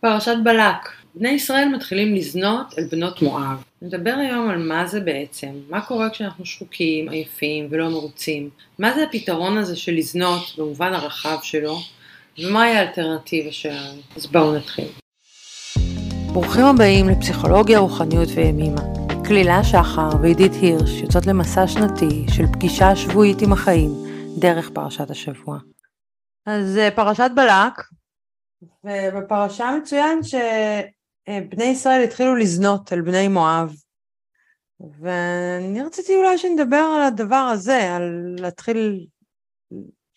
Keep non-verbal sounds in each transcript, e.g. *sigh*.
פרשת בלק. בני ישראל מתחילים לזנות אל בנות מואב. נדבר היום על מה זה בעצם, מה קורה כשאנחנו שחוקים, עייפים ולא מרוצים, מה זה הפתרון הזה של לזנות במובן הרחב שלו, ומהי האלטרנטיבה שלנו. אז בואו נתחיל. ברוכים הבאים לפסיכולוגיה, רוחניות וימימה. כלילה שחר ועידית הירש יוצאות למסע שנתי של פגישה שבועית עם החיים דרך פרשת השבוע. אז אה, פרשת בלק, ובפרשה מצוין שבני ישראל התחילו לזנות אל בני מואב. ואני רציתי אולי שנדבר על הדבר הזה, על להתחיל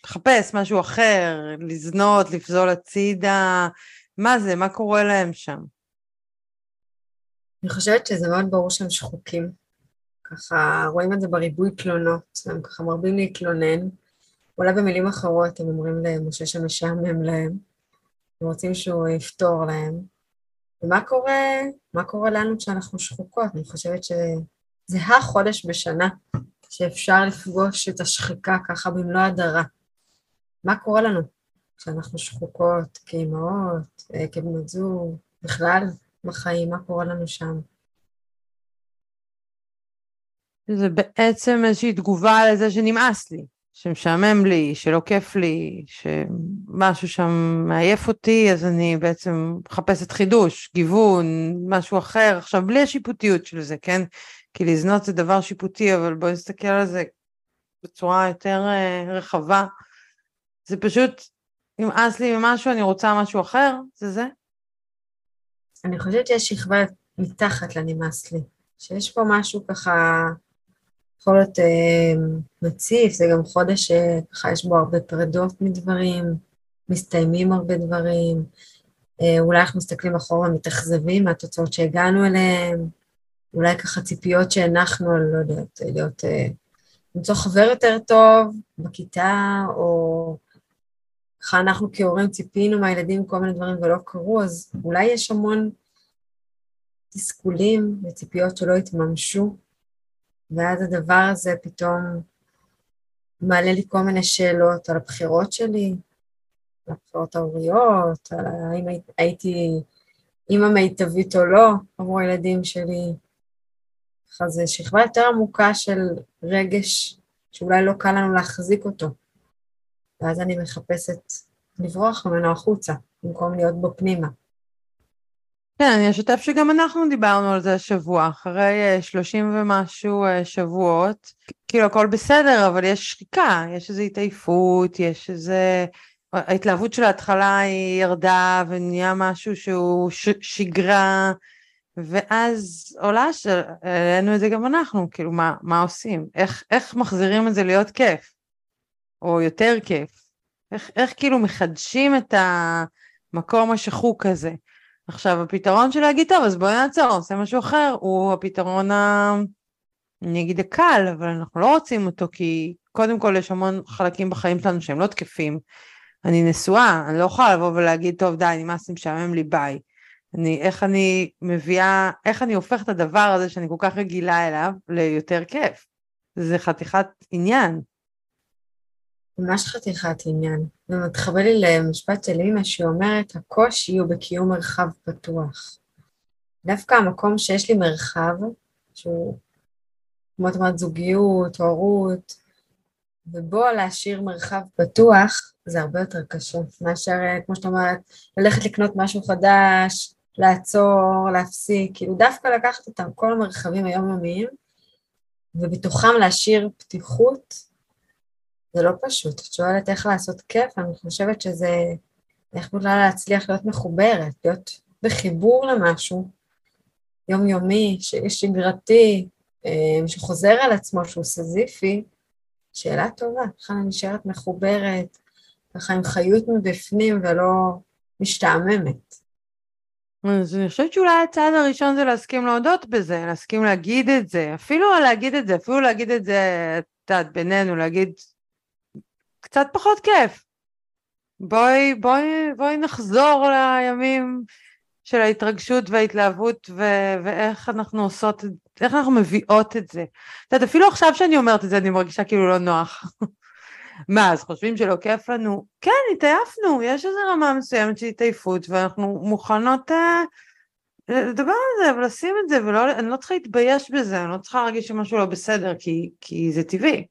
לחפש משהו אחר, לזנות, לפזול הצידה, מה זה, מה קורה להם שם? אני חושבת שזה מאוד ברור שהם שחוקים. ככה רואים את זה בריבוי תלונות, הם ככה מרבים להתלונן. אולי במילים אחרות הם אומרים למשה שמשעמם להם, הם רוצים שהוא יפתור להם. ומה קורה, מה קורה לנו כשאנחנו שחוקות? אני חושבת שזה החודש בשנה שאפשר לפגוש את השחיקה ככה במלוא הדרה. מה קורה לנו כשאנחנו שחוקות כאימהות, אה, כבנות זוג, בכלל בחיים, מה קורה לנו שם? זה בעצם איזושהי תגובה לזה שנמאס לי. שמשעמם לי, שלא כיף לי, שמשהו שם מעייף אותי, אז אני בעצם מחפשת חידוש, גיוון, משהו אחר, עכשיו בלי השיפוטיות של זה, כן? כי לזנות זה דבר שיפוטי, אבל בואי נסתכל על זה בצורה יותר uh, רחבה. זה פשוט, נמאס לי ממשהו, אני רוצה משהו אחר, זה זה. אני חושבת שיש שכבה מתחת לנמאס לי, שיש פה משהו ככה יכול להיות אה, מציף, זה גם חודש שככה יש בו הרבה פרדות מדברים, מסתיימים הרבה דברים, אה, אולי אנחנו מסתכלים אחורה ומתאכזבים מהתוצאות שהגענו אליהן, אולי ככה ציפיות שהנחנו, לא יודעת, להיות, אה, למצוא חבר יותר טוב בכיתה, או ככה אנחנו כהורים ציפינו מהילדים כל מיני דברים ולא קרו, אז אולי יש המון תסכולים וציפיות שלא התממשו. ואז הדבר הזה פתאום מעלה לי כל מיני שאלות על הבחירות שלי, על הבחירות ההוריות, על האם הייתי אימא מיטבית או לא עבור הילדים שלי. ככה זו שכבה יותר עמוקה של רגש שאולי לא קל לנו להחזיק אותו. ואז אני מחפשת לברוח ממנו החוצה, במקום להיות בו פנימה. כן, אני אשתף שגם אנחנו דיברנו על זה השבוע, אחרי אה, שלושים ומשהו אה, שבועות, כאילו הכל בסדר, אבל יש שחיקה, יש איזו התעייפות, יש איזה... ההתלהבות של ההתחלה היא ירדה ונהיה משהו שהוא ש... שגרה, ואז עולה העלינו את זה גם אנחנו, כאילו מה, מה עושים? איך, איך מחזירים את זה להיות כיף? או יותר כיף? איך, איך כאילו מחדשים את המקום השחוק הזה? עכשיו, הפתרון של להגיד, טוב, אז בואי נעצור, נעשה משהו אחר, הוא הפתרון ה... אני אגיד הקל, אבל אנחנו לא רוצים אותו, כי קודם כל יש המון חלקים בחיים שלנו שהם לא תקפים. אני נשואה, אני לא יכולה לבוא ולהגיד, טוב, די, נמאס לי, משעמם לי, ביי. אני, איך אני מביאה, איך אני הופכת את הדבר הזה שאני כל כך רגילה אליו ליותר כיף. זה חתיכת עניין. ממש חתיכת עניין. ומתחבר לי למשפט של אימא שאומרת, הקושי הוא בקיום מרחב פתוח. דווקא המקום שיש לי מרחב, שהוא, כמו את אומרת, זוגיות, הורות, ובו להשאיר מרחב פתוח, זה הרבה יותר קשה, מאשר, כמו שאת אומרת, ללכת לקנות משהו חדש, לעצור, להפסיק, כאילו דווקא לקחת את כל המרחבים היומיומיים, ובתוכם להשאיר פתיחות זה לא פשוט. את שואלת איך לעשות כיף, אני חושבת שזה איך בכלל להצליח להיות מחוברת, להיות בחיבור למשהו יומיומי, שגרתי, אה, שחוזר על עצמו, שהוא סזיפי, שאלה טובה, איך אני נשארת מחוברת, ככה עם חיות מבפנים ולא משתעממת. אז אני חושבת שאולי הצעד הראשון זה להסכים להודות בזה, להסכים להגיד את זה, אפילו להגיד את זה, אפילו להגיד את זה, את יודעת, בינינו, להגיד, קצת פחות כיף. בואי, בואי, בואי נחזור לימים של ההתרגשות וההתלהבות ו- ואיך אנחנו עושות, איך אנחנו מביאות את זה. את יודעת, אפילו עכשיו שאני אומרת את זה אני מרגישה כאילו לא נוח. *laughs* מה, אז חושבים שלא כיף לנו? כן, התעייפנו, יש איזו רמה מסוימת של התעייפות, ואנחנו מוכנות אה, לדבר על זה ולשים את זה, ואני לא צריכה להתבייש בזה, אני לא צריכה להרגיש שמשהו לא בסדר, כי, כי זה טבעי.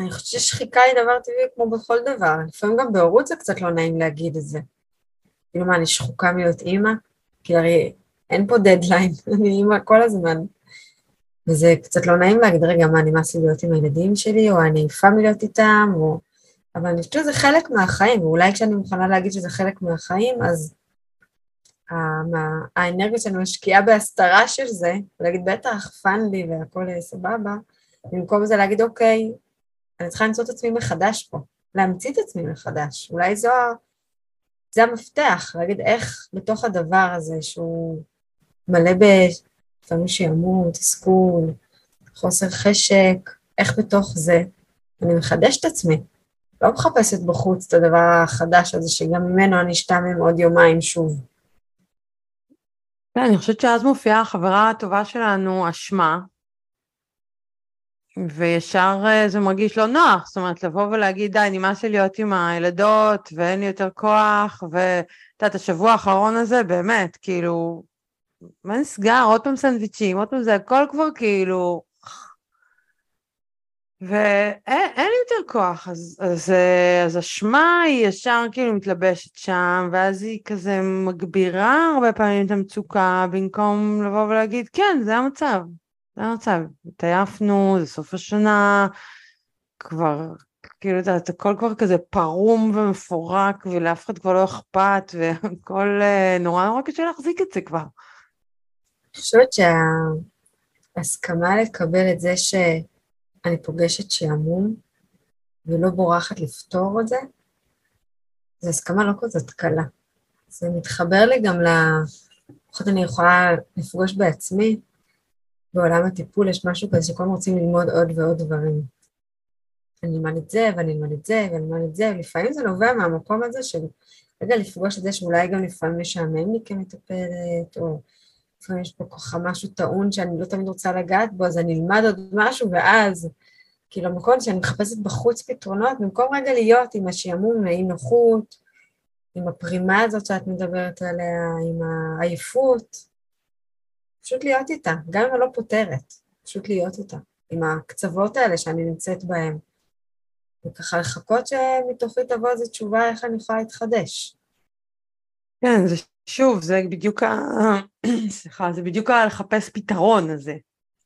אני חושבת ששחיקה היא דבר טבעי כמו בכל דבר, לפעמים גם בהורות זה קצת לא נעים להגיד את זה. כאילו מה, אני שחוקה מלהיות אימא? כי הרי אין פה דדליין, *laughs* אני אימא כל הזמן. וזה קצת לא נעים להגיד, רגע, מה, נמאס לי להיות עם הילדים שלי, או אני עייפה מלהיות איתם, או... אבל אני חושבת שזה חלק מהחיים, ואולי כשאני מוכנה להגיד שזה חלק מהחיים, אז האנרגיה שאני משקיעה בהסתרה של זה, ולהגיד, בטח, fun לי והכל סבבה, במקום זה להגיד, אוקיי, אני צריכה למצוא את עצמי מחדש פה, להמציא את עצמי מחדש. אולי זו, זה המפתח, להגיד איך בתוך הדבר הזה, שהוא מלא לפעמים שעמום, תסכול, חוסר חשק, איך בתוך זה אני מחדש את עצמי. לא מחפשת בחוץ את הדבר החדש הזה, שגם ממנו אני אשתעמם עוד יומיים שוב. כן, אני חושבת שאז מופיעה החברה הטובה שלנו, אשמה, וישר אה, זה מרגיש לא נוח, זאת אומרת, לבוא ולהגיד, די, נמאס לי להיות עם הילדות, ואין לי יותר כוח, ואת יודעת, השבוע האחרון הזה, באמת, כאילו, מה נסגר? עוד פעם סנדוויצ'ים, עוד פעם זה, הכל כבר כאילו... ואין לי יותר כוח, אז, אז, אה, אז אשמה היא ישר כאילו מתלבשת שם, ואז היא כזה מגבירה הרבה פעמים את המצוקה, במקום לבוא ולהגיד, כן, זה המצב, זה המצב, התעייפנו, זה סוף השנה, כבר, כאילו, אתה יודעת, הכל כבר כזה פרום ומפורק, ולאף אחד כבר לא אכפת, והכל אה, נורא נורא קשה להחזיק את זה כבר. אני חושבת שההסכמה לקבל את זה שאני פוגשת שעמום ולא בורחת לפתור את זה, זו הסכמה לא כזאת קלה. זה מתחבר לי גם ל... לפחות אני יכולה לפגוש בעצמי, בעולם הטיפול יש משהו כזה הזמן רוצים ללמוד עוד ועוד דברים. אני אלמד את זה, ואני אלמד את זה, ואני אלמד את זה, ולפעמים זה נובע מהמקום הזה של רגע לפגוש את זה שאולי גם לפעמים משעמם לי כמטפלת, או לפעמים יש פה ככה משהו טעון שאני לא תמיד רוצה לגעת בו, אז אני אלמד עוד משהו, ואז, כאילו, המקום שאני מחפשת בחוץ פתרונות, במקום רגע להיות עם השעמום, האי נוחות, עם הפרימה הזאת שאת מדברת עליה, עם העייפות, פשוט להיות איתה, גם אם אני לא פותרת, פשוט להיות איתה, עם הקצוות האלה שאני נמצאת בהן. וככה לחכות שמתוכי תבוא איזו תשובה איך אני יכולה להתחדש. כן, זה שוב, זה בדיוק ה... *clears throat* סליחה, זה בדיוק ה... לחפש פתרון הזה.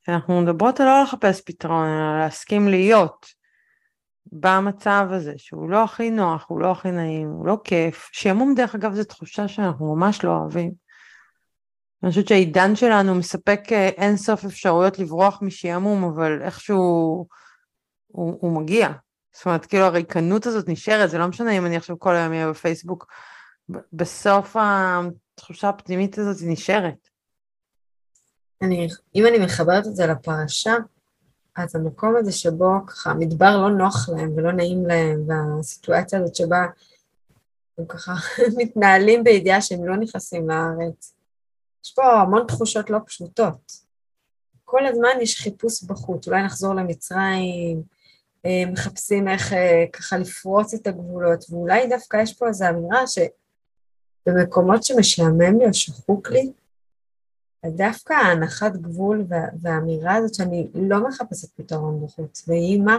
אנחנו מדברות על לא לחפש פתרון, אלא להסכים להיות במצב הזה, שהוא לא הכי נוח, הוא לא הכי נעים, הוא לא כיף. שעמום, דרך אגב, זו תחושה שאנחנו ממש לא אוהבים. אני חושבת שהעידן שלנו מספק אה, אינסוף אפשרויות לברוח משעמום, אבל איכשהו הוא, הוא מגיע. זאת אומרת, כאילו הריקנות הזאת נשארת, זה לא משנה אם אני עכשיו כל היום אהיה בפייסבוק בסוף התחושה הפנימית הזאת היא נשארת. אני, אם אני מחברת את זה לפרשה, אז המקום הזה שבו ככה המדבר לא נוח להם ולא נעים להם, והסיטואציה הזאת שבה הם ככה *laughs* מתנהלים בידיעה שהם לא נכנסים לארץ, יש פה המון תחושות לא פשוטות. כל הזמן יש חיפוש בחוץ, אולי נחזור למצרים, אה, מחפשים איך אה, ככה לפרוץ את הגבולות, ואולי דווקא יש פה איזו אמירה ש... במקומות שמשעמם לי או שחוק לי, דווקא ההנחת גבול והאמירה הזאת שאני לא מחפשת פתרון בחוץ, והיא מה?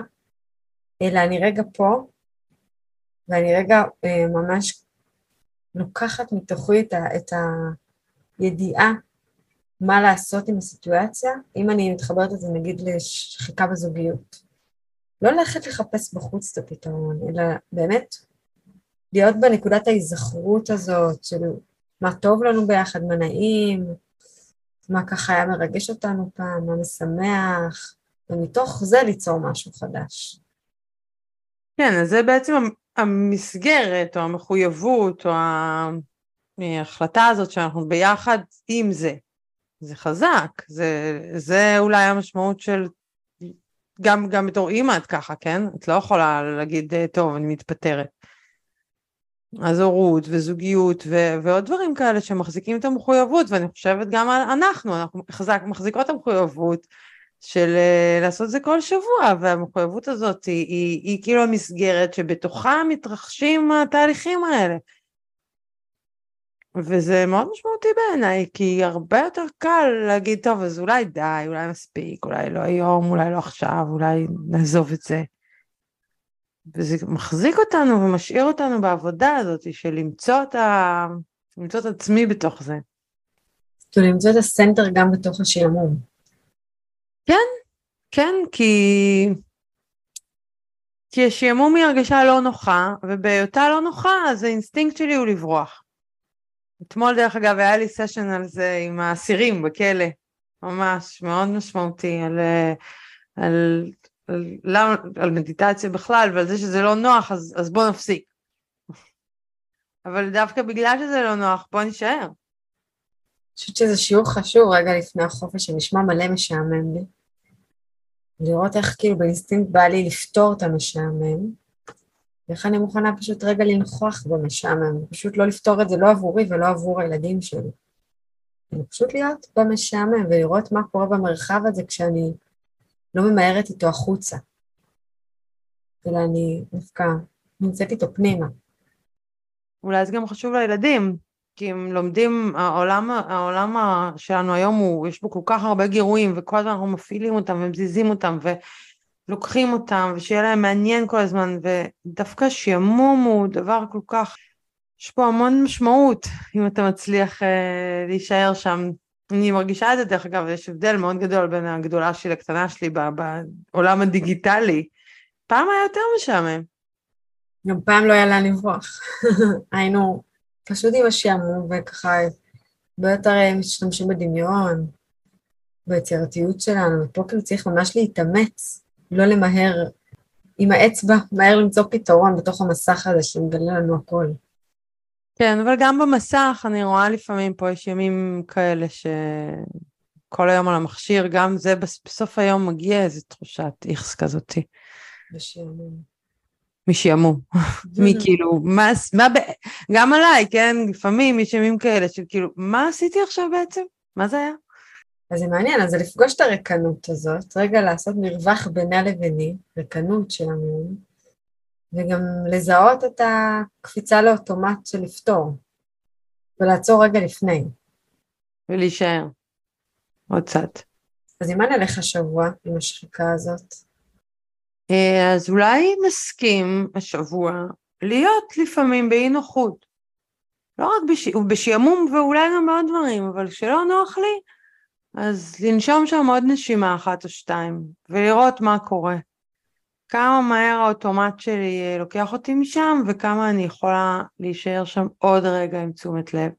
אלא אני רגע פה, ואני רגע אה, ממש לוקחת מתוכי את, ה, את הידיעה מה לעשות עם הסיטואציה, אם אני מתחברת לזה נגיד לשחיקה בזוגיות. לא ללכת לחפש בחוץ את הפתרון, אלא באמת להיות בנקודת ההיזכרות הזאת של מה טוב לנו ביחד, מה נעים, מה ככה היה מרגש אותנו פעם, מה משמח, ומתוך זה ליצור משהו חדש. כן, אז זה בעצם המסגרת או המחויבות או ההחלטה הזאת שאנחנו ביחד עם זה. זה חזק, זה, זה אולי המשמעות של, גם, גם בתור אימא את ככה, כן? את לא יכולה להגיד, טוב, אני מתפטרת. אז הורות וזוגיות ו- ועוד דברים כאלה שמחזיקים את המחויבות, ואני חושבת גם אנחנו, אנחנו חזק, מחזיקות את המחויבות של אה, לעשות זה כל שבוע, והמחויבות הזאת היא, היא, היא כאילו המסגרת שבתוכה מתרחשים התהליכים האלה. וזה מאוד משמעותי בעיניי, כי הרבה יותר קל להגיד, טוב, אז אולי די, אולי מספיק, אולי לא היום, אולי לא עכשיו, אולי נעזוב את זה. וזה מחזיק אותנו ומשאיר אותנו בעבודה הזאת של למצוא את, ה... למצוא את עצמי בתוך זה. כאילו למצוא את ה center גם בתוך השעמום. כן, כן, כי... כי השעמום היא הרגשה לא נוחה, ובהיותה לא נוחה, אז האינסטינקט שלי הוא לברוח. אתמול, דרך אגב, היה לי סשן על זה עם האסירים בכלא, ממש, מאוד משמעותי, על, על, על, על, על מדיטציה בכלל, ועל זה שזה לא נוח, אז, אז בוא נפסיק. אבל דווקא בגלל שזה לא נוח, בוא נישאר. אני חושבת שזה שיעור חשוב רגע לפני החופש, שנשמע מלא משעמם לי. לראות איך כאילו באינסטינקט בא לי לפתור את המשעמם, ואיך אני מוכנה פשוט רגע לנכוח במשעמם, פשוט לא לפתור את זה לא עבורי ולא עבור הילדים שלי. אלא פשוט להיות במשעמם ולראות מה קורה במרחב הזה כשאני לא ממהרת איתו החוצה, אלא אני דווקא נמצאת איתו פנימה. אולי זה גם חשוב לילדים, כי הם לומדים, העולם, העולם שלנו היום הוא, יש בו כל כך הרבה גירויים, וכל הזמן אנחנו מפעילים אותם ומזיזים אותם, ולוקחים אותם, ושיהיה להם מעניין כל הזמן, ודווקא שעמום הוא דבר כל כך, יש פה המון משמעות, אם אתה מצליח אה, להישאר שם. אני מרגישה את זה, דרך אגב, יש הבדל מאוד גדול בין הגדולה שלי לקטנה שלי בעולם הדיגיטלי. פעם היה יותר משעמם. גם פעם לא היה לאן לברוח. *laughs* היינו פשוט עם השעמום, וככה הרבה יותר אה, משתמשים בדמיון, ביצירתיות שלנו, ופה כאילו צריך ממש להתאמץ, לא למהר עם האצבע, מהר למצוא פתרון בתוך המסך הזה שמגלה לנו הכל. כן, אבל גם במסך אני רואה לפעמים פה יש ימים כאלה שכל היום על המכשיר, גם זה בסוף היום מגיע איזו תחושת איכס כזאתי. בשעמום. משעמום, *laughs* מכאילו, מה, מה, גם עליי, כן, לפעמים יש ימים כאלה של כאילו, מה עשיתי עכשיו בעצם? מה זה היה? אז זה מעניין, אז זה לפגוש את הרקנות הזאת, רגע לעשות מרווח בינה לביני, רקנות של המום, וגם לזהות את הקפיצה לאוטומט של לפתור, ולעצור רגע לפני. ולהישאר. עוד קצת. אז אם אני אלך השבוע עם השחיקה הזאת? אה, אז אולי נסכים השבוע להיות לפעמים באי נוחות. לא רק בש... בשעמום ואולי גם בעוד דברים, אבל כשלא נוח לי, אז לנשום שם עוד נשימה אחת או שתיים, ולראות מה קורה. כמה מהר האוטומט שלי אה, לוקח אותי משם, וכמה אני יכולה להישאר שם עוד רגע עם תשומת לב.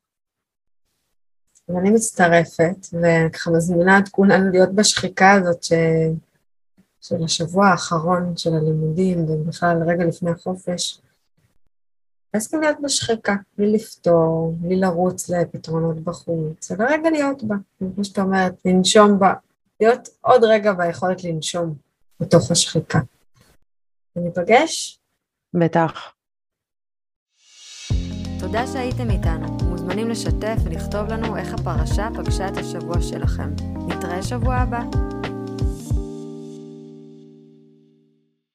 אני מצטרפת, וככה מזמינה את כולנו להיות בשחיקה הזאת ש... של השבוע האחרון של הלימודים, ובכלל רגע לפני החופש, גם להיות בשחיקה, בלי לפתור, בלי לרוץ לפתרונות בחוץ, אלא רגע להיות בה, כמו שאתה אומרת, לנשום בה, להיות עוד רגע ביכולת לנשום בתוך השחיקה. וניפגש? בטח. תודה שהייתם איתנו. מוזמנים לשתף ולכתוב לנו איך הפרשה פגשה את השבוע שלכם. נתראה שבוע הבא.